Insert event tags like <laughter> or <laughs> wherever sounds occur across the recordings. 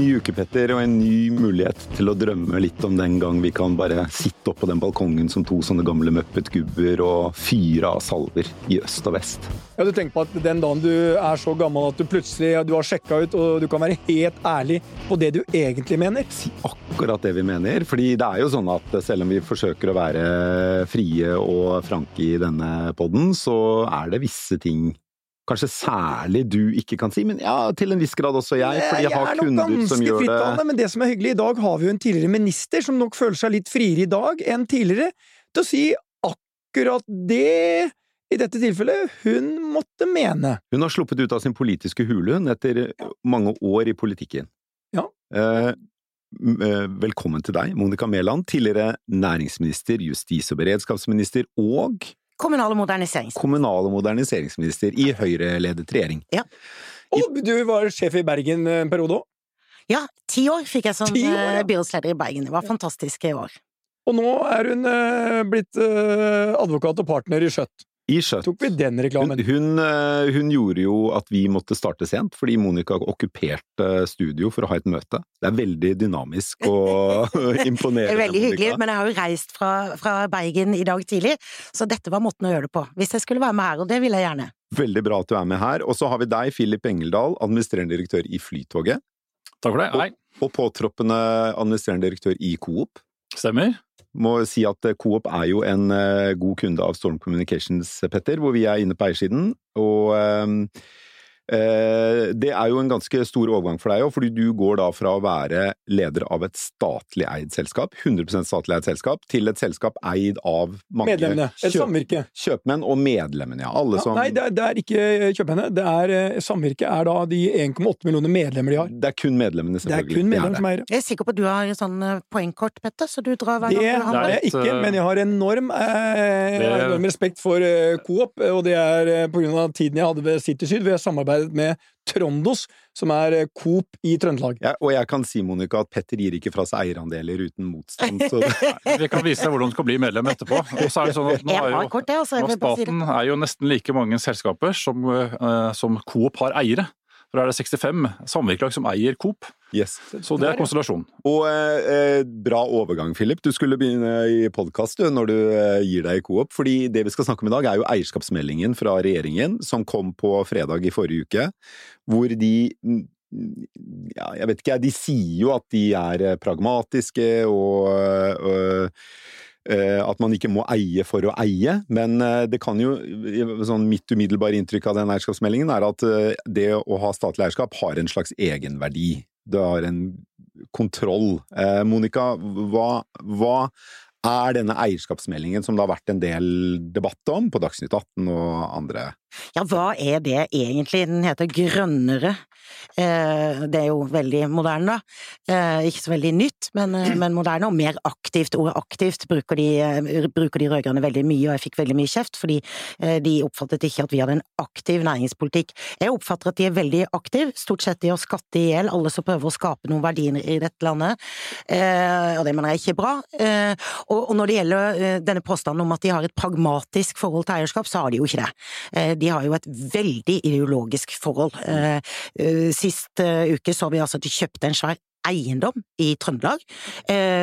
ny uke, Petter, og en ny mulighet til å drømme litt om den gang vi kan bare sitte oppå på den balkongen som to sånne gamle Muppet-gubber og fyre av salver i øst og vest. Ja, Du tenker på at den dagen du er så gammel at du plutselig du har sjekka ut, og du kan være helt ærlig på det du egentlig mener? Si akkurat det vi mener. fordi det er jo sånn at selv om vi forsøker å være frie og franke i denne podden, så er det visse ting kanskje særlig du ikke kan si, men ja, til en viss grad også jeg, fordi jeg har kunder som gjør det Men det som er hyggelig, i dag har vi jo en tidligere minister som nok føler seg litt friere i dag enn tidligere til å si akkurat det i dette tilfellet hun måtte mene. Hun har sluppet ut av sin politiske hule, hun, etter mange år i politikken. Ja. Eh, eh, velkommen til deg, Monica Mæland, tidligere næringsminister, justis- og beredskapsminister og Kommunal- og moderniseringsminister. kommunal- og moderniseringsminister i Høyre-ledet regjering. Ja. Og du var sjef i Bergen en periode òg. Ja, ti år fikk jeg som år, ja. eh, byrådsleder i Bergen. Det var fantastiske år. Og nå er hun eh, blitt eh, advokat og partner i Skjøtt. I Skjøtt. Tok vi den reklamen? hun, hun, hun gjorde jo at vi måtte starte sent, fordi Monica okkuperte studio for å ha et møte. Det er veldig dynamisk og <laughs> Det er veldig hyggelig, Monica. men jeg har jo reist fra, fra Bergen i dag tidlig, så dette var måten å gjøre det på. Hvis jeg skulle være med her, og det vil jeg gjerne. Veldig bra at du er med her. Og så har vi deg, Philip Engeldal, administrerende direktør i Flytoget. Takk for det. Hei. Og påtroppende administrerende direktør i Coop. Stemmer. Må si at eh, Coop er jo en eh, god kunde av Storm Communications, Petter, hvor vi er inne på eiersiden. Og ehm, eh, det er jo en ganske stor overgang for deg òg, fordi du går da fra å være leder av et statlig eid selskap, 100% statlig eid selskap, til et selskap eid av mange Medlemmene. Et kjøp- samvirke. kjøpmenn og medlemmene, ja. Alle Ja, som nei, det er, det er ikke kjøpmennene. Det er eh, Samvirket er da de 1,8 millioner medlemmer de har. Det er kun medlemmene, selvfølgelig. Det er kun medlemmene som eier. Jeg er sikker på at du har sånn eh, poengkort, Petter, så du drar hver Det gang du har handler. jeg ikke, eh, men jeg har enorm, eh, enorm respekt for eh, Coop, og det er eh, på grunn av tiden jeg hadde ved City Syd, hvor jeg med Trondos, som er eh, Coop i Trøndelag. Ja, og jeg kan si, Monica, at Petter gir ikke fra seg eierandeler uten motstand. Så det, <laughs> Vi kan vise deg hvordan du skal bli medlem etterpå. Og så er det sånn at nå er jo altså. Nå. Staten er jo nesten like mange selskaper som, eh, som Coop har eiere. For da er det 65 samvirkelag som eier Coop. Yes. Så det er konstellasjonen. Og eh, bra overgang, Philip. Du skulle begynne i podkast når du eh, gir deg i Coop. Fordi det vi skal snakke om i dag, er jo eierskapsmeldingen fra regjeringen som kom på fredag i forrige uke. Hvor de mm, ja, jeg vet ikke, de sier jo at de er eh, pragmatiske og øh, øh, at man ikke må eie for å eie, men øh, det kan jo sånn Mitt umiddelbare inntrykk av den eierskapsmeldingen er at det å ha statlig eierskap har en slags egenverdi. Det har en kontroll. Eh, Monica, hva, hva er denne eierskapsmeldingen som det har vært en del debatt om på Dagsnytt 18 og andre? Ja, hva er det egentlig? Den heter Grønnere. Eh, det er jo veldig moderne, da. Eh, ikke så veldig nytt, men, eh, men moderne og mer aktivt. Ordet aktivt bruker de, bruker de rød-grønne veldig mye, og jeg fikk veldig mye kjeft fordi de oppfattet ikke at vi hadde en aktiv næringspolitikk. Jeg oppfatter at de er veldig aktive, stort sett i å skatte i hjel alle som prøver å skape noen verdier i dette landet, og det mener jeg ikke er bra. Og, når det gjelder denne påstanden om at de har et pragmatisk forhold til eierskap, så har de jo ikke det. De har jo et veldig ideologisk forhold. Eh, eh, Sist eh, uke så vi altså at de kjøpte en svær eiendom i Trøndelag,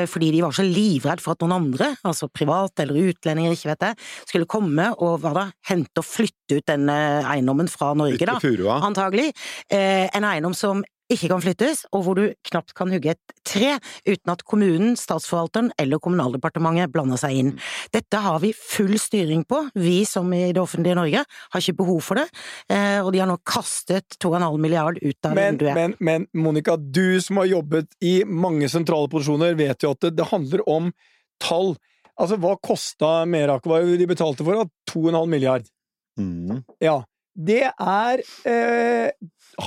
fordi de var så livredd for at noen andre, altså private eller utlendinger, ikke vet jeg, skulle komme og hva da, hente og flytte ut den eiendommen fra Norge, da. Antagelig. En eiendom som ikke kan flyttes, og hvor du knapt kan hugge et tre uten at kommunen, statsforvalteren eller Kommunaldepartementet blander seg inn. Dette har vi full styring på, vi som i det offentlige Norge har ikke behov for det, eh, og de har nå kastet 2,5 milliard ut av Men, vinduet. men, men Monica, du som har jobbet i mange sentrale posisjoner, vet jo at det, det handler om tall. Altså, hva kosta Merak? Hva de betalte for 2,5 milliard. Mm. Ja. Det er eh,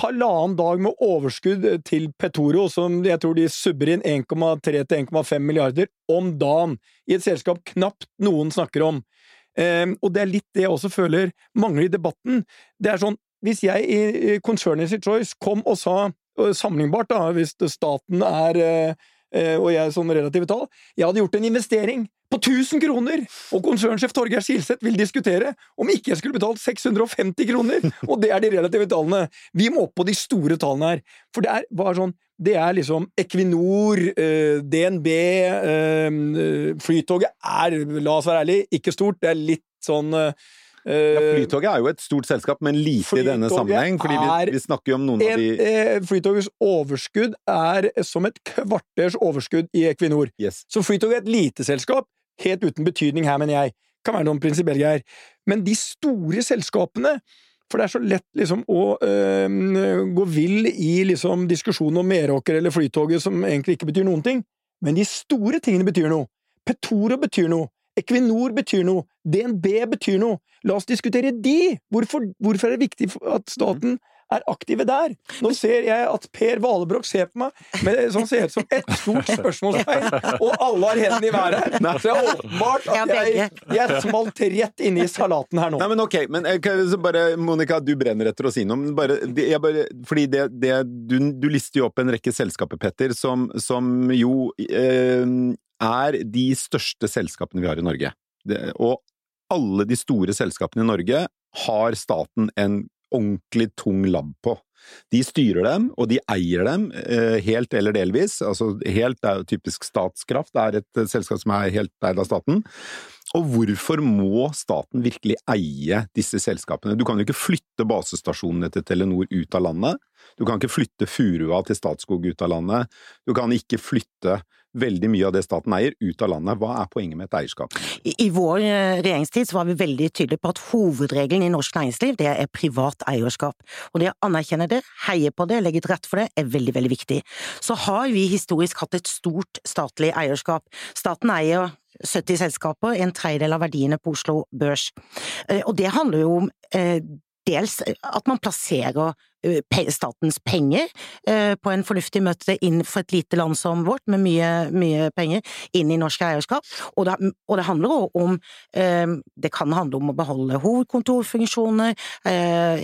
halvannen dag med overskudd til Petoro, som jeg tror de subber inn 1,3 til 1,5 milliarder om dagen, i et selskap knapt noen snakker om. Eh, og det er litt det jeg også føler mangler i debatten. Det er sånn, hvis jeg i konsernet sitt Choice kom og sa, sammenlignbart da, hvis staten er eh, og jeg sånn relative tall. Jeg hadde gjort en investering på 1000 kroner! Og konsernsjef Torgeir Silseth vil diskutere om ikke jeg skulle betalt 650 kroner! Og det er de relative tallene. Vi må opp på de store tallene her. For det er bare sånn det er liksom Equinor, eh, DNB eh, Flytoget er, la oss være ærlig, ikke stort. Det er litt sånn eh, ja, Flytoget er jo et stort selskap, men lite i denne sammenheng. fordi vi, vi, snakker jo om noen en, av de eh, Flytogets overskudd er som et kvarters overskudd i Equinor. Yes. Så Flytoget er et lite selskap, helt uten betydning her, mener jeg. Kan være noen prinsipielle greier. Men de store selskapene for det er så lett liksom å øh, gå vill i liksom diskusjonen om Meråker eller Flytoget, som egentlig ikke betyr noen ting. Men de store tingene betyr noe. Petoro betyr noe. Equinor betyr noe. DNB betyr noe. La oss diskutere de! Hvorfor, hvorfor er det viktig at staten er aktive der. Nå ser jeg at Per Valebrokk ser på meg med det som ser ut som et stort spørsmålstegn, og alle har hendene i været her. Så det er åpenbart at jeg, jeg smalt rett inni salaten her nå. Nei, men ok, men bare, Monica, du brenner etter å si noe. Bare, bare, fordi det, det du, du, lister jo opp en rekke selskaper, Petter, som, som jo eh, er de største selskapene vi har i Norge. Det, og alle de store selskapene i Norge har staten en ordentlig tung labb på. De styrer dem, og de eier dem, eh, helt eller delvis. Altså helt er jo typisk Statskraft, det er et selskap som er helt eid av staten. Og hvorfor må staten virkelig eie disse selskapene? Du kan jo ikke flytte basestasjonene til Telenor ut av landet. Du kan ikke flytte Furua til Statskog ut av landet. Du kan ikke flytte veldig mye av det staten eier, ut av landet. Hva er poenget med et eierskap? I, vår eh, regjeringstid var vi veldig tydelige på at hovedregelen i norsk næringsliv det er privat eierskap. Og det å anerkjenne det, heie på det, legge til rette for det, er veldig, veldig viktig. Så har vi historisk hatt et stort statlig eierskap. Staten eier 70 selskaper, en tredjedel av verdiene på Oslo Børs. Eh, og det handler jo om eh, dels at man plasserer statens penger på en fornuftig møte inn for et lite land som vårt, med mye, mye penger, inn i norsk eierskap. Og det, og det handler også om Det kan handle om å beholde hovedkontorfunksjoner,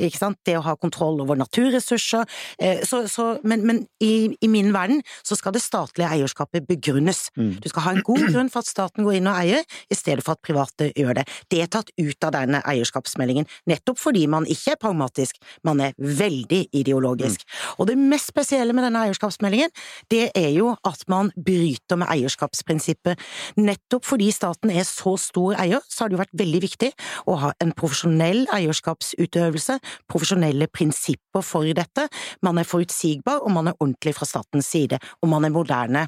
ikke sant, det å ha kontroll over naturressurser. Så, så, men, men i, i, min verden så skal det statlige eierskapet begrunnes. Mm. Du skal ha en god grunn for at staten går inn og eier, i stedet for at private gjør det. Det er tatt ut av denne eierskapsmeldingen, nettopp fordi man ikke er pragmatisk, man er veldig veldig ideologisk. Mm. Og det mest spesielle med denne eierskapsmeldingen, det er jo at man bryter med eierskapsprinsippet. Nettopp fordi staten er så stor eier, så har det jo vært veldig viktig å ha en profesjonell eierskapsutøvelse, profesjonelle prinsipper for dette. Man er forutsigbar, og man er ordentlig fra statens side, og man er moderne.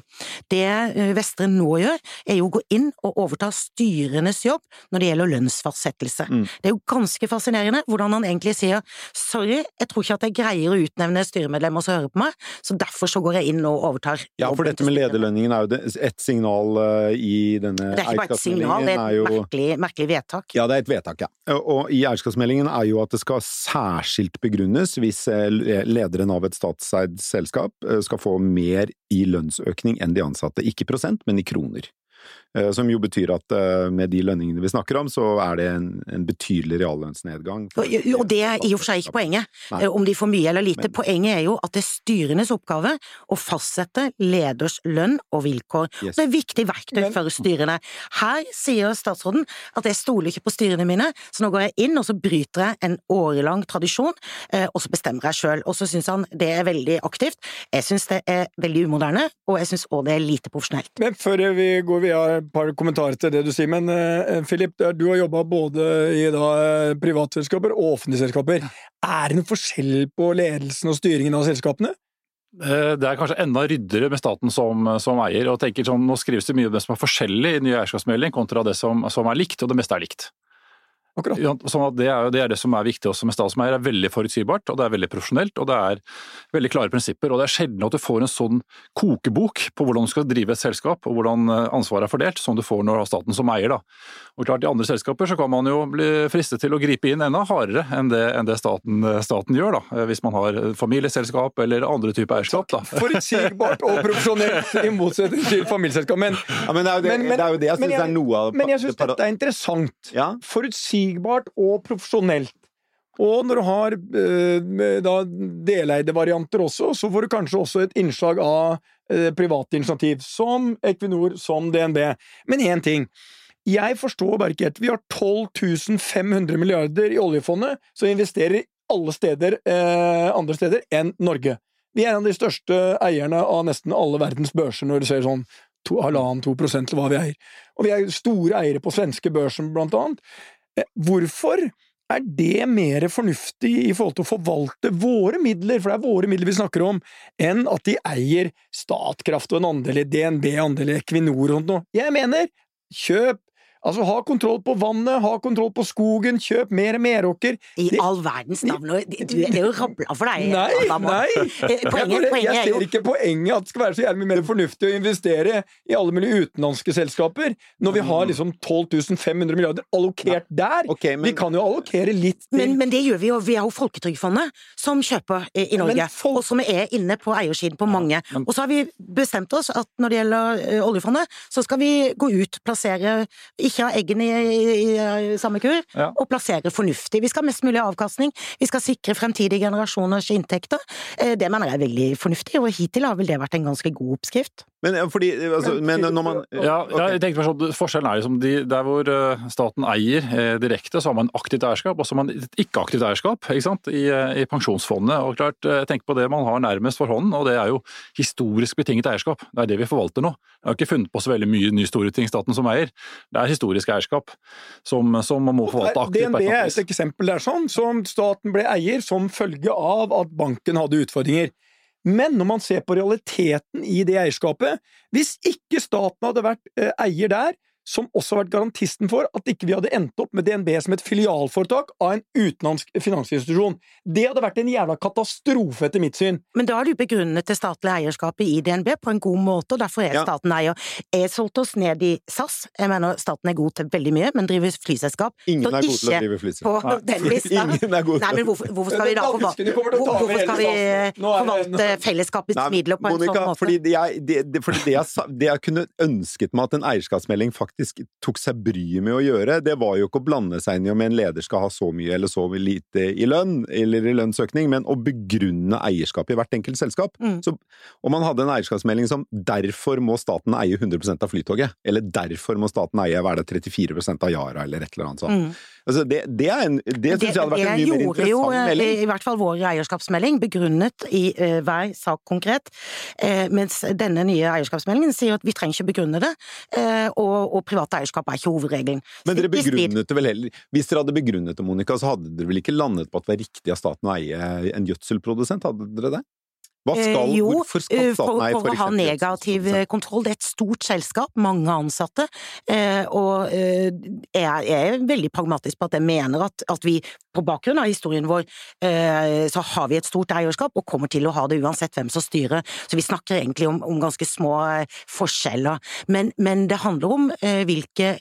Det eh, Vestre nå gjør, er jo å gå inn og overta styrenes jobb når det gjelder lønnsfastsettelse. Mm. Det er jo ganske fascinerende hvordan han egentlig sier sorry, jeg tror ikke at jeg jeg greier å utnevne styremedlemmer som hører på meg, så derfor så går jeg inn og overtar. Ja, for dette med lederlønningen er jo et signal eh, i denne eierskapsmeldingen. Det er ikke bare et signal, det er et jo... merkelig, merkelig, vedtak. Ja, det er et vedtak, ja. Og i eierskapsmeldingen er jo at det skal særskilt begrunnes hvis eh, lederen av et statseid selskap eh, skal få mer i lønnsøkning enn de ansatte. Ikke prosent, men i kroner. Eh, som jo betyr at eh, med de lønningene vi snakker om, så er det en, en betydelig reallønnsnedgang. Og det er i og for seg ikke poenget, Nei. Eh, om de får mye eller lite. Men, poenget er jo at det er styrenes oppgave å fastsette leders lønn og vilkår. Yes. Det er viktig verktøy Men, for styrene. Her sier statsråden at jeg stoler ikke på styrene mine, så nå går jeg inn og så bryter jeg en årelang tradisjon, og så bestemmer jeg sjøl. Og så syns han det er veldig aktivt. Jeg syns det er veldig umoderne, og jeg syns òg det er lite profesjonelt. Men før vi går videre et par kommentarer til det du sier. Men uh, Philip, du har jobba både i da, eh, privatselskaper og offentlige selskaper. Er det noen forskjell på ledelsen og styringen av selskapene? Eh, det er kanskje enda ryddigere med staten som, som eier. og tenker sånn, Nå skrives det mye om det som er forskjellig i ny eierskapsmelding kontra det som, som, er likt, og det meste er likt. Akkurat. Sånn at det, er, det, er, det som er viktig også med statsmeier. Det er veldig forutsigbart, og det er veldig profesjonelt, og det er veldig klare prinsipper. Og det er sjelden at du får en sånn kokebok på hvordan du skal drive et selskap, og hvordan eh, ansvaret er fordelt, som du får når du har staten som eier. Da. Og klart I andre selskaper så kan man jo bli fristet til å gripe inn enda hardere enn det, enn det staten, staten, gjør, da. Eh, hvis man har familieselskap eller andre typer eierskap. Da. <laughs> Forutsigbart og profesjonelt, i motsetning til familieselskap. Men, ja, men, det, er jo det, men, det, er jo det jeg syns er noe av Men jeg syns dette er interessant. Ja? Forutsigbart forutsigbart og profesjonelt. Og når du har eh, da deleide varianter også, så får du kanskje også et innslag av eh, private initiativ, som Equinor, som DNB. Men én ting. Jeg forstår bare ikke helt. Vi har 12 500 milliarder i oljefondet, som investerer alle steder eh, andre steder enn Norge. Vi er en av de største eierne av nesten alle verdens børser, når du ser sånn halvannen, to prosent til hva vi eier. Og vi er store eiere på svenske børsen, blant annet. Eh, hvorfor er det mer fornuftig i forhold til å forvalte våre midler, for det er våre midler vi snakker om, enn at de eier Statkraft og en andel i DNB, andel i Equinor og noe? Jeg mener, kjøp Altså, ha kontroll på vannet, ha kontroll på skogen, kjøp mer Meråker. I det, all verdens navn, du, det er jo rabla for deg. Nei, Adam. nei! Eh, Poenget, jeg, jeg er ser ikke poenget at det skal være så jævlig mye mer fornuftig å investere i alle mulige utenlandske selskaper, når vi har liksom 12 500 milliarder allokert der. Okay, men- Vi kan jo allokere litt til men, men det gjør vi jo. Vi har jo Folketrygdfondet som kjøper i, i Norge, folk- og som er inne på eiersiden på mange. Og så har vi bestemt oss at når det gjelder eh, oljefondet, så skal vi gå ut, plassere Ikke ha eggene i, i, i samme kur, Ja. og plassere fornuftig. Vi skal ha mest mulig avkastning, vi skal sikre fremtidige generasjoners inntekter. Eh, Det mener jeg er veldig fornuftig, og hittil har vel det vært en ganske god oppskrift. Men ja, fordi altså, Men når man Ja, ok. jeg tenkte meg sånn, Forskjellen er liksom de, der hvor eh, staten eier eh, direkte, så har man aktivt eierskap, og så har man et ikke-aktivt eierskap ikke sant? I, eh, i pensjonsfondet. Og klart, eh, Tenk på det man har nærmest for hånden, og det er jo historisk betinget eierskap. Det er det vi forvalter nå. Jeg har ikke funnet på så veldig mye nye store ting staten som eier. Det er historisk eierskap som, som man må forvalte aktivt. DNB er et eksempel der sånn, som staten ble eier som følge av at banken hadde utfordringer. Men når man ser på realiteten i det eierskapet, hvis ikke staten hadde vært eh, eier der, som også har vært garantisten for at ikke vi hadde endt opp med DNB som et filialforetak av en utenlandsk finansinstitusjon. Det hadde vært en jævla katastrofe, etter mitt syn. Men da har du begrunnet det statlige eierskapet i DNB på en god måte, og derfor er Ja. staten eier. Jeg solgte oss ned i SAS. Jeg mener staten er god til veldig mye, men driver flyselskap. Ingen er god til å drive drive på flyselskap. den lista. <laughs> Ingen er god Nei, men hvorfor, hvorfor skal vi da forvalte, til ta over hvorfor skal vi forvalte fellesskapets midler på en Monica, sånn måte? Fordi, jeg, det, fordi det, jeg, det jeg kunne ønsket meg at en eierskapsmelding faktisk tok seg bryet med å gjøre, det var jo ikke å blande seg inn i om en leder skal ha så mye eller så lite i lønn, eller i lønnsøkning, men å begrunne eierskapet i hvert enkelt selskap. Mm. Så om man hadde en eierskapsmelding som 'derfor må staten eie 100% av Flytoget', eller 'derfor må staten eie hva er det, 34% av Yara', eller et eller annet sånt. Mm. Altså, det, det, er en, det syns jeg hadde vært en mye mer gjorde jo, interessant eh, melding. i hvert fall vår eierskapsmelding, begrunnet i uh, hver sak konkret, Uh, mens denne nye eierskapsmeldingen sier at vi trenger ikke begrunne det, uh, og, og privat eierskap er ikke hovedregelen. Men dere begrunnet det vel heller Hvis dere hadde begrunnet det, Monica, så hadde dere vel ikke landet på at det var riktig av staten å eie en gjødselprodusent? Hadde dere det? Hva skal, Eh, jo, hvorfor skal eh, staten for, for å ha negativ eh, kontroll. Det er et stort selskap, mange ansatte, eh, og jeg, er veldig pragmatisk på at jeg mener at, at vi på bakgrunn av historien vår, så har vi et stort eierskap og kommer til å ha det uansett hvem som styrer. Så vi snakker egentlig om, om ganske små forskjeller. Men, men det handler om hvilke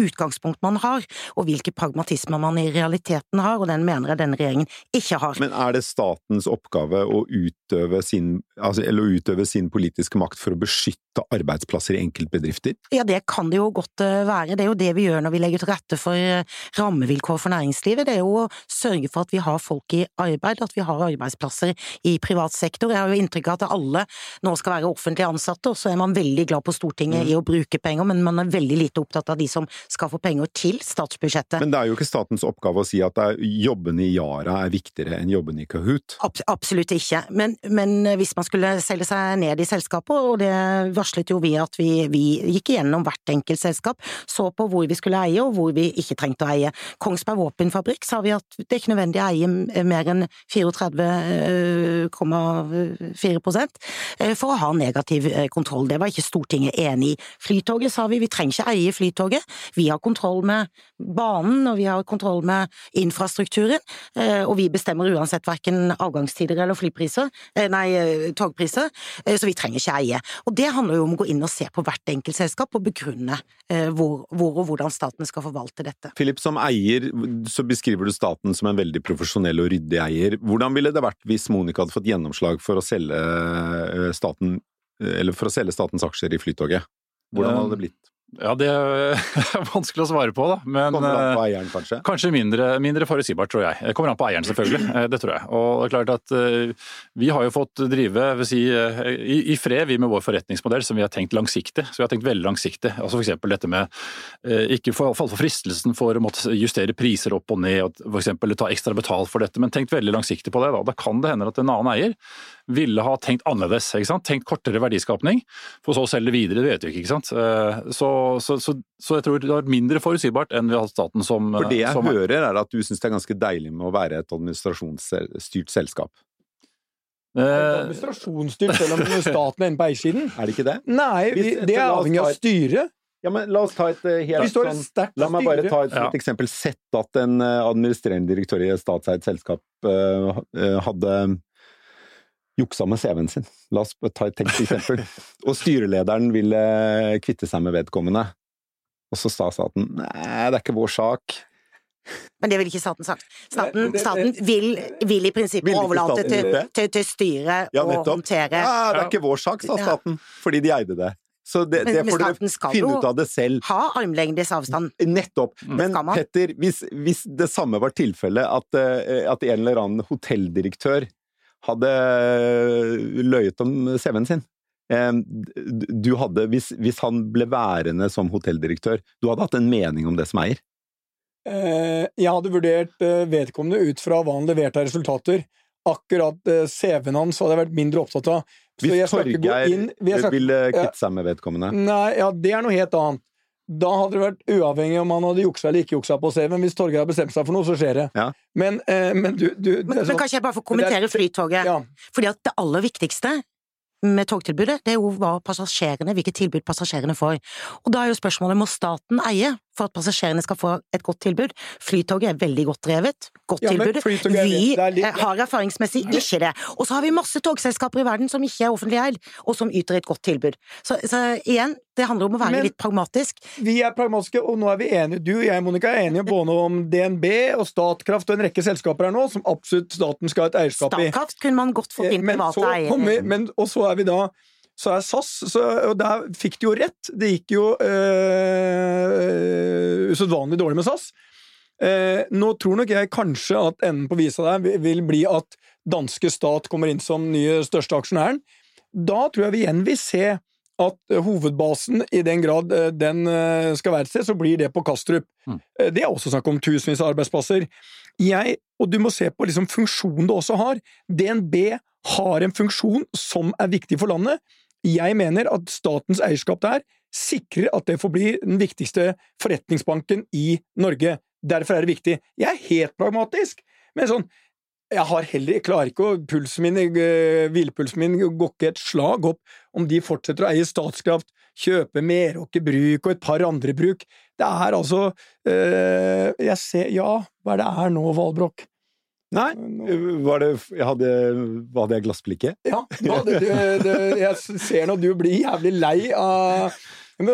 utgangspunkt man har, og hvilke pragmatismer man i realiteten har, og den mener jeg denne regjeringen ikke har. Men er det statens oppgave å utøve sin, altså, eller å utøve sin politiske makt for å beskytte arbeidsplasser i enkeltbedrifter? Ja, det kan det jo godt eh, være. Det er jo det vi gjør når vi legger til rette for eh, rammevilkår for næringslivet. Det er jo å sørge for at vi har folk i arbeid, at vi har arbeidsplasser i privat sektor. Jeg har jo inntrykk av at alle nå skal være offentlig ansatte, og så er man veldig glad på Stortinget i å bruke penger, men man er veldig lite opptatt av de som skal få penger til statsbudsjettet. Men det er jo ikke statens oppgave å si at jobbene i Yara er viktigere enn jobbene i Kahoot. Abs absolutt ikke, men, men hvis man skulle selge seg ned i selskapet, og det varslet jo vi at vi, vi gikk igjennom hvert enkelt selskap, så på hvor vi skulle eie og hvor vi ikke trengte å eie. Kongsberg Våpenfabrikk sa vi at det er ikke nødvendig å eie mer enn 34,4 eh, for å ha negativ eh, kontroll. Det var ikke Stortinget enig i. Flytoget sa vi, vi trenger ikke eie Flytoget. Vi har kontroll med banen, og vi har kontroll med infrastrukturen, eh, og vi bestemmer uansett hverken avgangstider eller flypriser, eh, nei, eh, togpriser, eh, så vi trenger ikke eie. Og det handler jo om å gå inn og se på hvert enkelt selskap og begrunne eh, hvor, hvor og hvordan staten skal forvalte dette. Philip, som eier så beskriver du staten som en veldig profesjonell og ryddig eier. Hvordan ville det vært hvis Monica hadde fått gjennomslag for å selge staten eller for å selge statens aksjer i Flytoget? Hvordan hadde det blitt? Ja, det er <laughs> vanskelig å svare på, da. Men Kommer an på eh, eieren, kanskje? kanskje mindre, mindre forutsigbart, tror jeg. Det kommer an på eieren, selvfølgelig. <clears throat> Eh, Det tror jeg. Og det er klart at eh, vi har jo fått drive si, i, i fred, vi med vår forretningsmodell, som vi har tenkt langsiktig. Så vi har tenkt veldig langsiktig. Altså F.eks. dette med ikke falle for fristelsen for å måtte justere priser opp og ned, og for eksempel ta ekstra betalt for dette, men tenkt veldig langsiktig på det. Da, da kan det hende at en annen eier ville ha tenkt annerledes. Tenkt kortere verdiskapning, for så å selge videre, det vet vi ikke. ikke sant? Eh, Så, så, så, så jeg tror det var mindre forutsigbart enn vi har hatt staten som For det jeg som, hører, er at du syns det er ganske deilig med å være et administrasjonsstyrt selskap. Det er Eh, Administrasjonsstyrt, selv om <laughs> staten er inne på eiersiden. Er det ikke det? Nei, vi, det er avhengig av styret. Ja, men La oss ta et eh, helt har sånn La meg bare ta et, Ja. et eksempel. Sett at en eh, administrerende direktør i et statseid selskap hadde juksa med CV-en sin. La oss ta et tenkt eksempel. <laughs> Og styrelederen ville kvitte seg med vedkommende. Og så sa staten nei, det er ikke vår sak. Men det vil ikke staten sagt. Staten, Nei, det- staten vil, vil i prinsippet Vil overlate til, til, til styret Ja, å håndtere. Ja, det er ikke vår sak, sa Ja. staten. Fordi de eide det. Så det, Men- det får staten dere finne ut av det selv. Ha armlengdes avstand. Nettopp. Men Petter, hvis, hvis det samme var tilfellet, at, eh, at en eller annen hotelldirektør hadde eh, løyet om CV-en sin du hadde, hvis, hvis han ble værende som hotelldirektør, du hadde hatt en mening om det som eier? Eh, Jeg hadde vurdert eh, vedkommende ut fra hva han leverte av resultater. Akkurat CV-en hans hadde jeg vært mindre opptatt av. Så Hvis Torgeir inn ville kvitte seg med vedkommende? Nei, ja, det er noe helt annet. Da hadde det vært uavhengig om han hadde juksa eller ikke juksa på CV-en. Hvis Torgeir har bestemt seg for noe, så skjer det. Ja. Men, eh, men du, du det Men, er men sånn- kanskje jeg bare får kommentere er- Flytoget? ja. Fordi at det aller viktigste med togtilbudet, det er jo hva passasjerene, hvilket tilbud passasjerene får. Og da er jo spørsmålet, må staten eie for at passasjerene skal få et godt tilbud? Flytoget er veldig godt drevet, godt Ja, tilbud. Vi litt- eh, har erfaringsmessig ikke det. Og så har vi masse togselskaper i verden som ikke er offentlig eid, og som yter et godt tilbud. Så, så igjen, det handler om å være Men- litt pragmatisk. Vi er pragmatiske, og nå er vi enige. Du og jeg, Monica, er enige både om DNB og Statkraft og en rekke selskaper her nå, som absolutt staten skal ha et eierskap i. Statkraft kunne man godt fått Eh, inn Men private eiere. men, og så er vi da så er SAS, så, og der fikk de jo rett. Det gikk jo øh, usedvanlig dårlig med SAS. Eh, nå tror nok jeg kanskje at enden på visa der vil- bli at danske stat kommer inn som nye største aksjonæren. Da tror jeg vi igjen vil se at eh, hovedbasen, i den grad eh, den skal være et sted, så blir det på Kastrup. Mm. Det er også snakk om tusenvis av arbeidsplasser. Jeg, og du må se på liksom funksjonen det også har. DNB har en funksjon som er viktig for landet. Jeg mener at statens eierskap der sikrer at det forblir den viktigste forretningsbanken i Norge. Derfor er det viktig. Jeg er helt pragmatisk, men sånn jeg har heller, jeg klarer ikke å Pulsen min, eh, hvilepulsen min går ikke et slag opp om de fortsetter å eie Statskraft, kjøpe Meråker Bruk og et par andre bruk. Det er altså øh, Jeg ser Ja, hva er det er nå, Valbrokk? Nei, var det, hadde, hadde jeg glassblikket? Ja, Da, det, det, det, jeg ser nå du blir jævlig lei av men,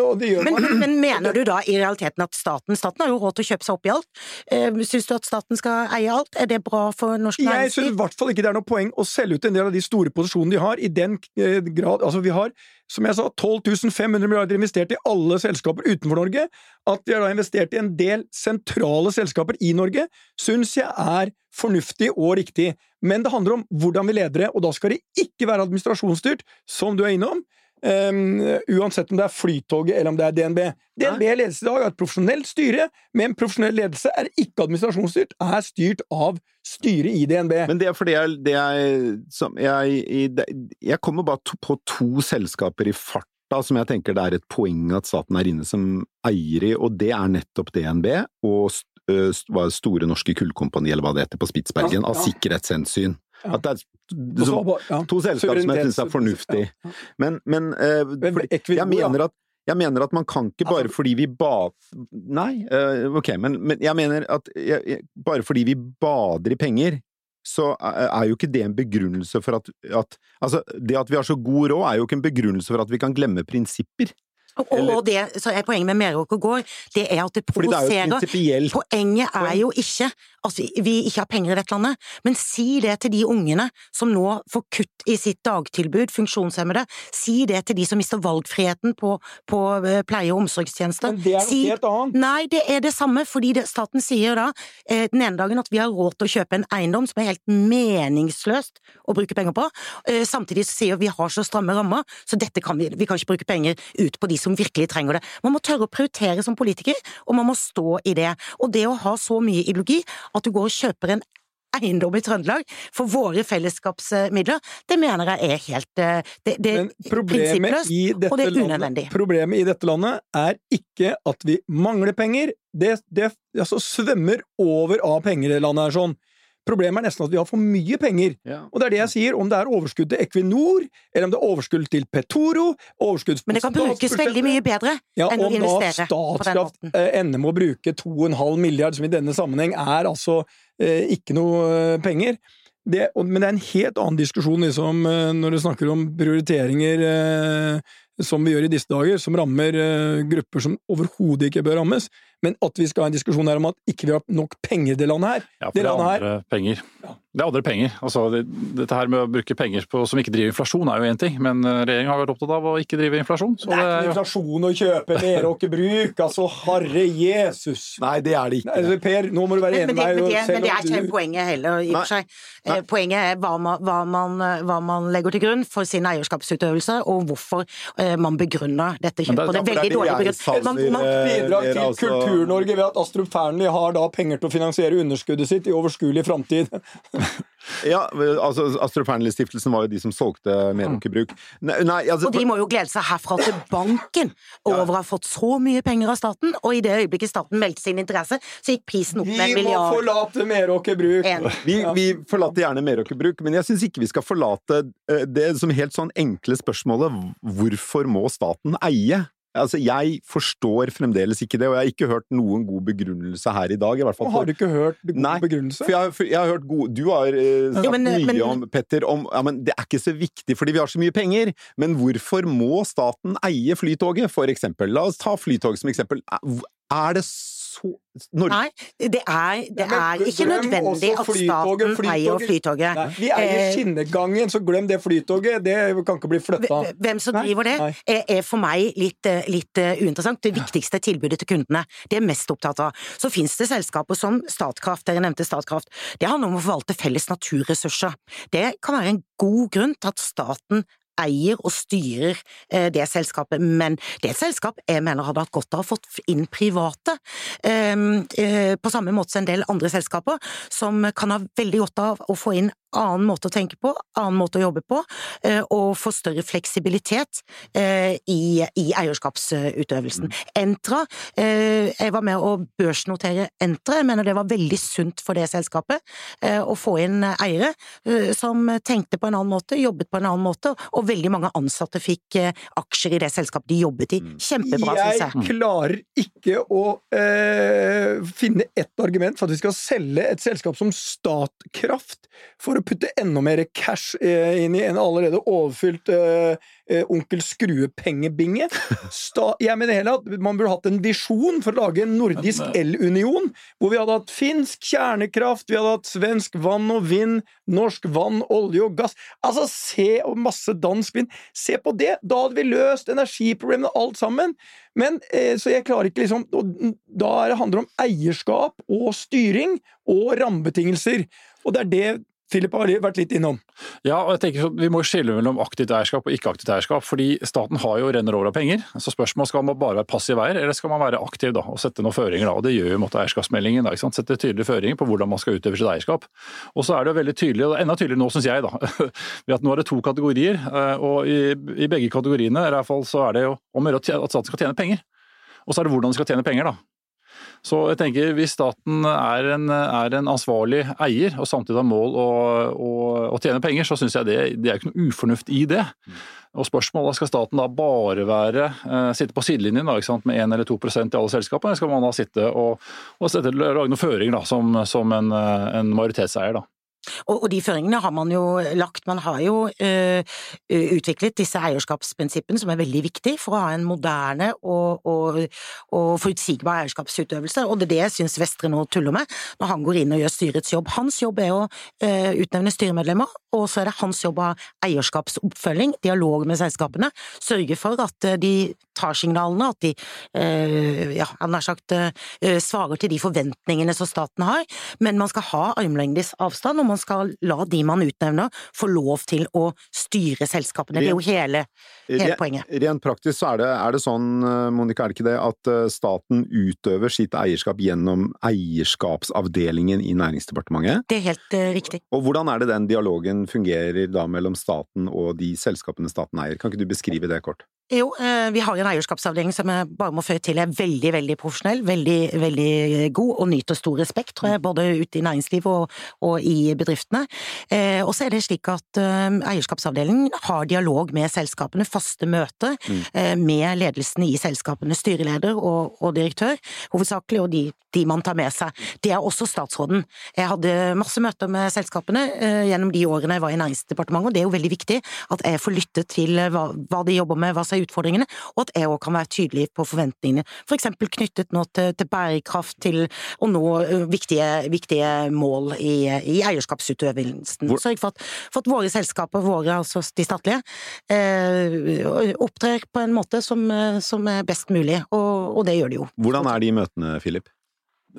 Men, men, men mener du da i realiteten at staten Staten har jo råd til å kjøpe seg opp i alt. Eh, Syns du at staten skal eie alt? Er det bra for norsk Jeg syns i hvert fall ikke det er noe poeng å selge ut en del av de store posisjonene de har, i den eh, grad Altså, vi har, som jeg sa, 12 500 milliarder investert i alle selskaper utenfor Norge. At vi har da investert i en del sentrale selskaper i Norge, syns jeg er fornuftig og riktig. Men det handler om hvordan vi leder det, og da skal det ikke være administrasjonsstyrt, som du er innom. Um, uansett om det er Flytoget eller om det er DNB. DNB ledes i dag av et profesjonelt styre, men profesjonell ledelse er ikke administrasjonsstyrt, er styrt av styret i DNB. Men det er fordi jeg, det er, som jeg, jeg kommer bare to, på to selskaper i farta som jeg tenker det er et poeng at staten er inne som eier i, og det er nettopp DNB og Store Norske Kullkompani, eller hva det heter, på Spitsbergen, Ja, av ja. sikkerhetshensyn. Ja. At det er ja. to selskap som jeg syns er fornuftig. Men, men eh, jeg, mener at, jeg mener at man kan ikke bare Altså- fordi vi ba... Nei, eh, ok, men, men jeg mener at jeg, bare fordi vi bader i penger, så er er jo ikke det en begrunnelse for at, at Altså, det at vi har så god råd, er jo ikke en begrunnelse for at vi kan glemme prinsipper. Og, og det så er poenget med Meråker gård, det er at det er provoserer. prinsipielt Poenget er jo ikke at vi, vi ikke har penger i dette landet, men si det til de ungene som nå får kutt i sitt dagtilbud, funksjonshemmede. Si det til de som mister valgfriheten på, på eh, pleie- og omsorgstjenester. Men det er noe Si- helt annet. Nei, det er det samme, fordi det, staten sier da eh, den ene dagen at vi har råd til å kjøpe en eiendom som er helt meningsløst å bruke penger på, eh, samtidig sier vi har så stramme rammer, så dette kan vi, vi kan ikke bruke penger ut på de som virkelig trenger det. Man må tørre å prioritere som politiker, og man må stå i det. Og det å ha så mye ideologi at du går og kjøper en eiendom i Trøndelag for våre fellesskapsmidler, det mener jeg er helt eh, det, det er prinsippløst, og det er landet, unødvendig. problemet i dette landet er ikke at vi mangler penger. Det, det altså, svømmer over av penger i landet her sånn. Problemet er nesten at vi har for mye penger. Ja. Og det er det jeg sier, om det er overskudd til Equinor, eller om det er overskudd til Petoro, overskudd Men det kan brukes veldig mye bedre Ja, enn å investere på den måten. Om da Statkraft ender med å bruke 2,5 milliard, som i denne sammenheng er altså eh, ikke noe eh, penger. Det, og, men det er en helt annen diskusjon liksom, eh, når du snakker om prioriteringer eh, som vi gjør i disse dager, som rammer eh, grupper som overhodet ikke bør rammes. Men at vi skal ha en diskusjon her om at ikke vi har nok penger i det landet her. Ja, for det det er andre her penger. Ja. Det er andre penger. Altså, det, dette her med å bruke penger på, som ikke driver inflasjon er jo én ting, men eh, regjeringen har vært opptatt av å ikke drive inflasjon. Så Det er ikke inflasjon å kjøpe Meråker Bruk, altså herre Jesus! Nei, det er det ikke. Nei, Per, nå må du være enig med meg. men, det, men det er ikke du- poenget heller, i og for seg. Nei. Eh, Poenget er hva man, hva, man, hva man legger til grunn for sin eierskapsutøvelse, og hvorfor eh, man begrunner dette kjøpet. det er det er veldig dårlig begrunnet. Man, man, bidrag til altså- Kultur-Norge ved at Astrup Fearnley har da penger til å finansiere underskuddet sitt i overskuelig framtid. <laughs> Ja, altså Astrup Fearnley-stiftelsen var jo de som solgte Meråker Bruk. Nei, nei altså og de må jo glede seg herfra til banken <laughs> over å ha fått så mye penger av staten, og i det øyeblikket staten meldte sin interesse, så gikk prisen opp med en milliard. Vi må forlate Meråker Bruk! Vi, vi forlater gjerne Meråker Bruk, men jeg syns ikke vi skal forlate eh, det som helt sånn enkle spørsmålet hvorfor må staten eie? Altså, Jeg forstår fremdeles ikke det, og jeg har ikke hørt noen god begrunnelse her i dag. i fall. Har du ikke hørt god Nei, begrunnelse? For jeg, har- for jeg har hørt god Du har uh, sagt Jo, men- mye men- om Petter, om ja, men det er ikke så viktig fordi vi har så mye penger. Men hvorfor må staten eie Flytoget, for eksempel? La oss ta Flytoget som eksempel. Er det så Norge Nei, det er, det Ja, er ikke nødvendig at Flytoget, staten eier Flytoget. Flytoget. Nei, vi eier Eh, skinnegangen, så glem det Flytoget. Det kan ikke bli flytta. Hvem som driver det, er, er for meg litt, eh, litt eh, uinteressant. Det viktigste er tilbudet til kundene. Det er mest opptatt av. Så finnes det selskaper som Statkraft, dere nevnte Statkraft. Det handler om å forvalte felles naturressurser. Det kan være en god grunn til at staten eier og styrer eh, det selskapet, men det er et selskap jeg mener hadde hatt godt av å fått inn private, eh, eh, på samme måte som en del andre selskaper, som kan ha veldig godt av å få inn annen måte å tenke på, annen måte å jobbe på, eh, og få større fleksibilitet eh, i, i eierskapsutøvelsen. Entra, eh, jeg var med å børsnotere Entra, jeg mener det var veldig sunt for det selskapet å få inn eiere som tenkte på en annen måte, jobbet på en annen måte, og veldig mange ansatte fikk aksjer i det selskapet de jobbet i. Kjempebra, syns Jeg jeg. klarer ikke å øh, finne ett argument for at vi skal selge et selskap som Statkraft for å putte enda mer cash eh, inn i en allerede overfylt eh, eh, Onkel Skrue-pengebinge. Jeg mener heller at man burde hatt en visjon for å lage en nordisk elunion, hvor vi hadde hatt finsk kjernekraft, vi hadde hatt svensk vann og vind, norsk vann, olje og gass. Altså, se og masse dansk vind. Se på det! Da hadde vi løst energiproblemene alt sammen. Men, så jeg klarer ikke liksom Da er handler det om eierskap og styring og rammebetingelser. Og det er det Philip har vært litt innom. Ja, og jeg tenker Vi må skille mellom aktivt eierskap og ikke aktivt eierskap. fordi Staten har jo renner over av penger. så spørsmålet Skal man bare være passiv eier, eller skal man være aktiv da, og sette noen føringer? da, og Det gjør jo måtte eierskapsmeldingen. da, ikke sant? Sette tydelige føringer på hvordan man skal utøve sitt eierskap. Og så er det jo veldig tydelig, og enda tydeligere nå syns jeg, da, <laughs> ved at nå er det to kategorier. eh, og i, i begge kategoriene i hvert fall, så er det jo om å gjøre at staten skal tjene penger. Og så er det hvordan de skal tjene penger. da. Så jeg tenker Hvis staten er en, er en ansvarlig eier og samtidig har mål å, å, å tjene penger, så syns jeg det, det er ikke noe ufornuft i det. Og spørsmålet Skal staten da bare være, eh, sitte på sidelinjen da, med 1 eller 2% i alle selskapene, eller skal man da sitte og, og sette, lage noen føringer da, som, som en, eh, en majoritetseier? da? Og, og, de føringene har man jo lagt. Man har jo uh, utviklet disse eierskapsprinsippene som er veldig viktig for å ha en moderne og, og, og forutsigbar eierskapsutøvelse. Og det er det jeg syns Vestre nå tuller med når han går inn og gjør styrets jobb. Hans jobb er å uh, utnevne styremedlemmer, og så er det hans jobb ha eierskapsoppfølging, dialog med selskapene, sørge for at uh, de tar signalene, at de ja, han har sagt svarer til de forventningene som staten har, men man skal ha armlengdes avstand. og man skal la de man utnevner, få lov til å styre selskapene. Det er jo hele, hele poenget. Rent praktisk så er det, er det sånn, eh, Monica, er det ikke det, at eh, staten utøver sitt eierskap gjennom eierskapsavdelingen i Næringsdepartementet? Det er helt uh, riktig. Og hvordan er det den dialogen fungerer da mellom staten og de selskapene staten eier? Kan ikke du beskrive det kort? Jo, vi har en eierskapsavdeling som jeg bare må føye til er veldig, veldig profesjonell, veldig, veldig god og nyter stor respekt, tror jeg, både ute i næringslivet og, og i bedriftene. Eh, og så er det slik at eh, eierskapsavdelingen har dialog med selskapene, faste møter mm. Eh, med ledelsen i selskapene, styreleder og, og direktør, hovedsakelig, og de, de, man tar med seg. Det er også statsråden. Jeg hadde masse møter med selskapene gjennom de årene jeg var i Næringsdepartementet, og det er jo veldig viktig at jeg får lytte til hva, hva de jobber med, hva som er utfordringene, og at jeg òg kan være tydelig på forventningene, for eksempel knyttet nå til, til bærekraft, til å nå viktige, viktige mål i, i eierskapsutøvelsen. Sørg for for at, våre selskaper, våre, altså de statlige, eh, opptrer på en måte som, som er best mulig, og, og, det gjør de jo. Hvordan er de møtene, Philip?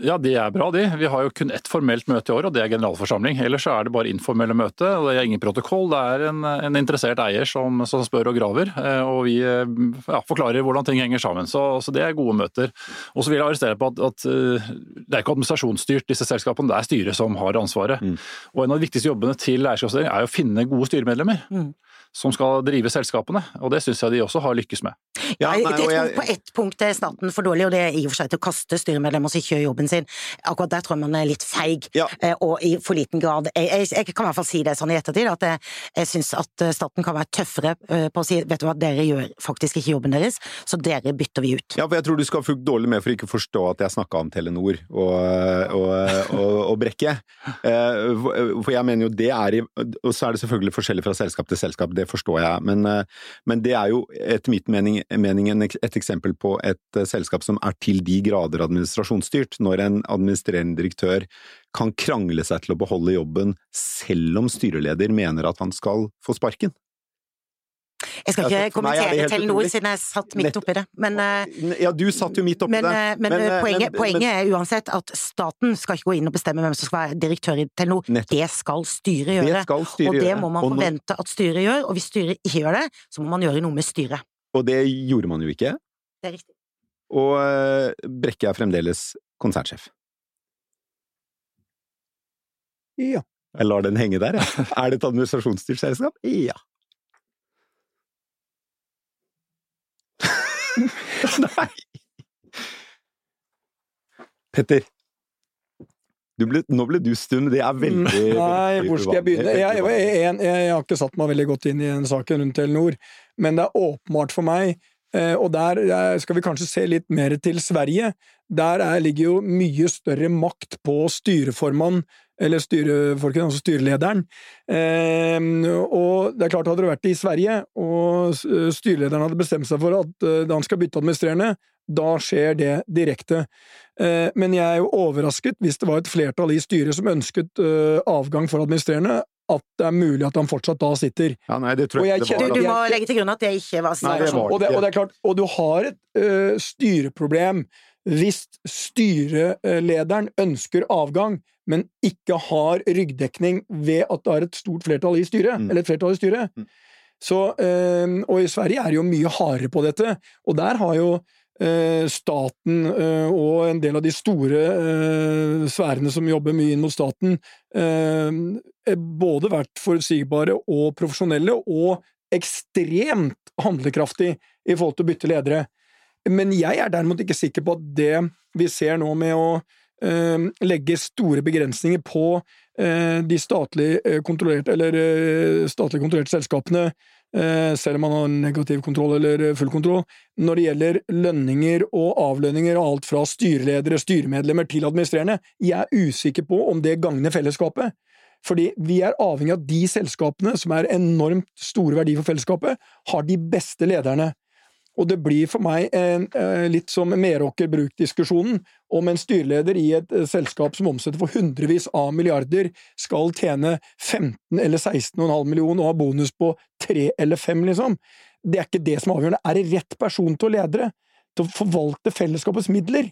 Ja, de er bra, de. Vi har jo kun ett formelt møte i år, og det er generalforsamling. Ellers er det bare informelle møte, og det er ingen protokoll. Det er en, en interessert eier som, som, spør og graver, eh, og vi ja, forklarer hvordan ting henger sammen. Så, så det er gode møter. Og så vil jeg arrestere på at, at, eh, det er ikke administrasjonsstyrt, disse selskapene. Det er styret som har ansvaret. Mm. Og en av de viktigste jobbene til eierskapsdeling er å finne gode styremedlemmer. Mm som skal drive selskapene, og det syns jeg de også har lykkes med. Ja, nei, jeg, jeg, på ett punkt er staten for dårlig, og det er i og for seg til å kaste styremedlemmer som ikke gjør jobben sin. Akkurat der tror jeg man er litt feig, ja. Eh, og i for liten grad jeg, jeg, kan i hvert fall si det sånn i ettertid, at jeg, jeg syns at eh, staten kan være tøffere eh, på å si vet du hva, dere gjør faktisk ikke jobben deres, så dere bytter vi ut. Ja, for jeg tror du skal ha fulgt dårlig med for ikke å forstå at jeg snakka om Telenor og, og, og, og Brekke. For jeg mener jo det er i Og så er det selvfølgelig forskjellig fra selskap til selskap, det forstår jeg, men, men det er jo etter mitt mening mening, et eksempel på et eh, selskap som er til de grader administrasjonsstyrt, når en administrerende direktør kan krangle seg til å beholde jobben selv om styreleder mener at han skal få sparken. Jeg skal ikke kommentere Telenor siden jeg satt midt oppi det, men eh, Ja, du satt jo midt oppi men, det. Eh, men, men poenget, men, poenget, er uansett at staten skal ikke gå inn og bestemme hvem som skal være direktør i Telenor. Nettopp. Det skal styret gjøre. Skal styret og det må man forvente at styret gjør, og hvis styret ikke gjør det, så må man gjøre noe med styret. Og det gjorde man jo ikke. Det er riktig. Og eh, Brekke er fremdeles konsernsjef. Ja. Jeg lar den henge der, jeg. Er det et administrasjonsstyrt selskap? Ja. <laughs> Nei! Petter. Ble, nå ble du stum, det er veldig Nei, hvor skal jeg begynne? Jeg, jeg, jeg, har ikke satt meg veldig godt inn i den saken rundt Telenor, men det er åpenbart for meg, eh, og der skal vi kanskje se litt mer til Sverige, der er, ligger jo mye større makt på styreformann, eller styrefolkene, altså styrelederen. Eh, og det er klart, hadde du vært i Sverige, og styrelederen hadde bestemt seg for at da han skal bytte administrerende, da skjer det direkte. Eh, men jeg er jo overrasket, hvis det var et flertall i styret som ønsket avgang for administrerende, at det er mulig at han fortsatt da sitter. Ja, nei, det tror jeg, jeg det var. Du, du må legge til grunn at det ikke var situasjonen. Og, og, det er klart, og du har et ø, styreproblem hvis styrelederen ønsker avgang, men ikke har ryggdekning ved at det er et stort flertall i styret, mm. eller et flertall i styret. Mm. Så, øh, og i Sverige er det jo mye hardere på dette, og der har jo øh, staten øh, og en del av de store sfærene som jobber mye inn mot staten, både vært forutsigbare og profesjonelle, og ekstremt handlekraftig i forhold til å bytte ledere. Men jeg er derimot ikke sikker på at det vi ser nå med å uh, legge store begrensninger på uh, de statlig eh, kontrollerte, eller uh, statlig kontrollerte selskapene, selv om man har negativ kontroll eller full kontroll, når det gjelder lønninger og avlønninger og alt fra styreledere, styremedlemmer til administrerende. Jeg er usikker på om det gagner fellesskapet. Fordi vi er avhengig av de selskapene som er enormt store verdier for fellesskapet, har de beste lederne. Og det blir for meg en, eh, litt som Meråker Bruk-diskusjonen, om en styreleder i et eh, selskap som omsetter for hundrevis av milliarder, skal tjene 15 eller 16,5 millioner og ha bonus på 3 eller 5, liksom. Det er ikke det som er avgjørende. Er det rett person til å lede det? Til å forvalte fellesskapets midler?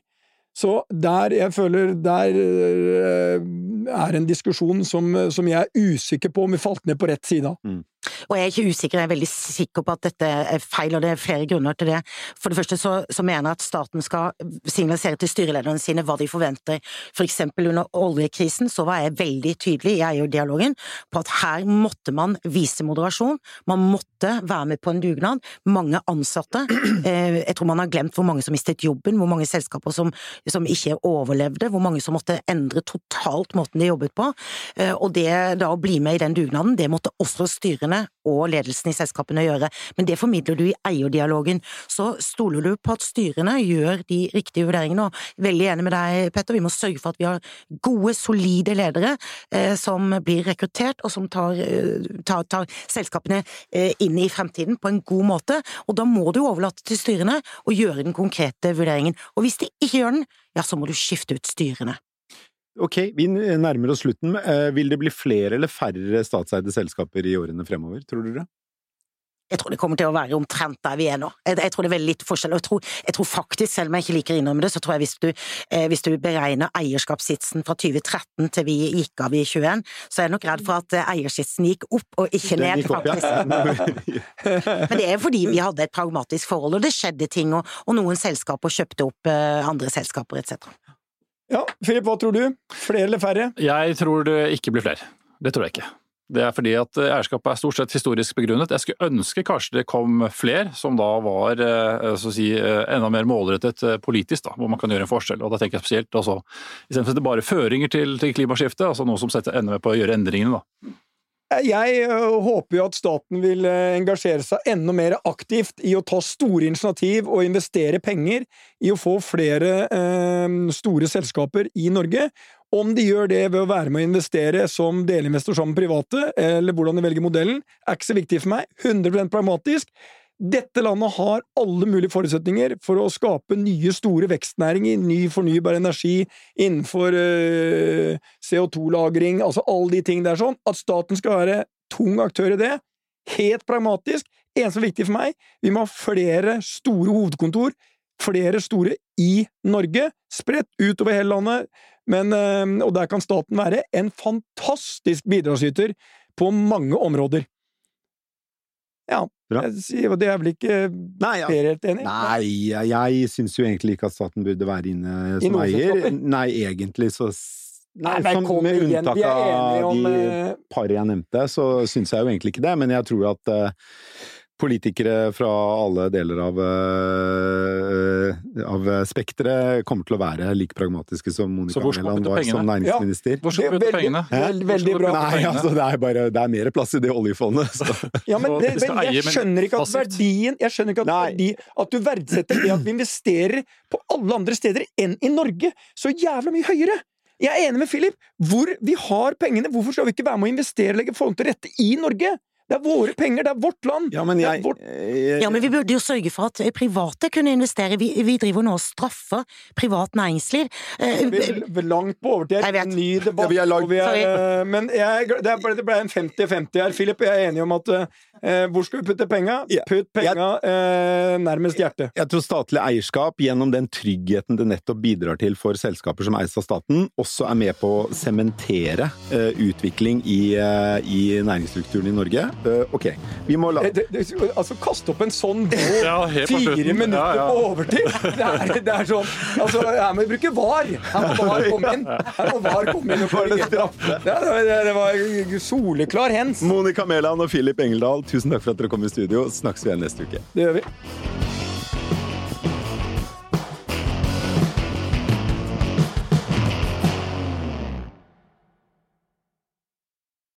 Så der jeg føler Der øh, er en diskusjon som, som jeg er usikker på om vi falt ned på rett side av. Mm. Og jeg er ikke usikker, jeg er veldig sikker på at dette er feil, og det er flere grunner til det. For det første så, så mener jeg at staten skal signalisere til styrelederne sine hva de forventer. For eksempel under oljekrisen så var jeg veldig tydelig i eierdialogen på at her måtte man vise moderasjon, man måtte være med på en dugnad. Mange ansatte, <clears throat> eh, jeg tror man har glemt hvor mange som mistet jobben, hvor mange selskaper som, som ikke overlevde, hvor mange som måtte endre totalt måten de jobbet på. Eh, og det da å bli med i den dugnaden, det måtte også styrene og ledelsen i selskapene å gjøre, men det formidler du i eierdialogen. Så stoler du på at styrene gjør de riktige vurderingene, og veldig enig med deg, Petter, vi må sørge for at vi har gode, solide ledere eh, som blir rekruttert, og som tar, eh, tar, tar selskapene eh, inn i fremtiden på en god måte, og da må du overlate til styrene å gjøre den konkrete vurderingen. Og hvis de ikke gjør den, ja, så må du skifte ut styrene. Ok, vi nærmer oss slutten. Eh, vil det bli flere eller færre statseide selskaper i årene fremover, tror dere? Jeg tror det kommer til å være omtrent der vi er nå. Jeg, jeg tror det er veldig litt forskjell. Jeg tror, jeg tror, faktisk, selv om jeg ikke liker å innrømme det, så tror jeg hvis du, eh, hvis du beregner eierskapssitsen fra 2013 til vi gikk av i 21, så er jeg nok redd for at eh, eiersitsen gikk opp og ikke ned, opp, faktisk. <laughs> Ja. Men det er fordi vi hadde et pragmatisk forhold, og det skjedde ting, og, og noen selskaper kjøpte opp eh, andre selskaper, etc. Ja, Filip, hva tror du? Flere eller færre? Jeg tror det ikke blir flere. Det tror jeg ikke. Det er fordi at eierskapet er stort sett historisk begrunnet. Jeg skulle ønske kanskje det kom flere som da var eh, si, eh, enda mer målrettet eh, politisk, da, hvor man kan gjøre en forskjell. Og da tenker jeg spesielt altså, Istedenfor at det bare føringer til, til klimaskiftet, altså noe som setter enda med på å gjøre endringene. da. Jeg håper jo at staten vil engasjere seg enda mer aktivt i å ta store initiativ og investere penger i å få flere store selskaper i Norge. Om de gjør det ved å være med å investere som delinvestor sammen med private, eller hvordan de velger modellen, er ikke så viktig for meg. 100% pragmatisk. Dette landet har alle mulige forutsetninger for å skape nye, store vekstnæringer, ny fornybar energi innenfor øh, CO2-lagring, altså alle de ting der sånn. At staten skal være tung aktør i det, helt pragmatisk. En som er viktig for meg, vi må ha flere store hovedkontor, flere store i Norge, spredt utover hele landet, men, øh, og der kan staten være en fantastisk bidragsyter på mange områder. Ja. Jeg, det er vel ikke Nei, ja. helt enig? Nei, jeg, jeg syns jo egentlig ikke at staten burde være inne som eier. Nei, egentlig så Nei, Nei som, med unntak av om, de eh, par jeg nevnte, så syns jeg jo egentlig ikke det. Men jeg tror at uh, politikere fra alle deler av, uh, av spekteret kommer til å være like pragmatiske som Monica Mæland var som næringsminister. Ja. Hvor skal du putte pengene? Veldig bra. Nei, altså, det er bare det er mer plass i det oljefondet. Så. Ja, men, det, men jeg skjønner ikke at verdien Jeg skjønner ikke at, verdi, at du verdsetter det at vi investerer på alle andre steder enn i Norge, så jævla mye høyere! Jeg er enig med Philip. Hvor vi har pengene, hvorfor skal vi ikke være med å investere og legge forhold til rette i Norge? Det er våre penger, det er vårt land! Ja, men, jeg, vårt... ja, men vi burde jo sørge for at private kunne investere. Vi, vi driver nå og straffer privat næringsliv. Vi er langt på overtid. En ny debatt. Ja, vi er langt... vi er, men jeg, det, ble, det ble en 50-50 her. Philip jeg er enig om at eh, hvor skal vi putte penga? Putt penga eh, nærmest hjertet. Jeg tror statlig eierskap, gjennom den tryggheten det nettopp bidrar til for selskaper som eies av staten, også er med på å sementere eh, utvikling i, eh, i næringsstrukturen i Norge. Uh, ok, vi må la det, det, Altså, kaste opp en sånn bål <laughs> ja, fire minutter ja, ja. på overtid! Det er, det er, sånn Altså, her må vi bruke VAR! Her må VAR komme inn! Her må VAR komme inn og korrigere. Ja, det, det var soleklar hens. Monica Mæland og Filip Engeldal, tusen takk for at dere kom i studio. Snakkes vi igjen neste uke. Det gjør vi.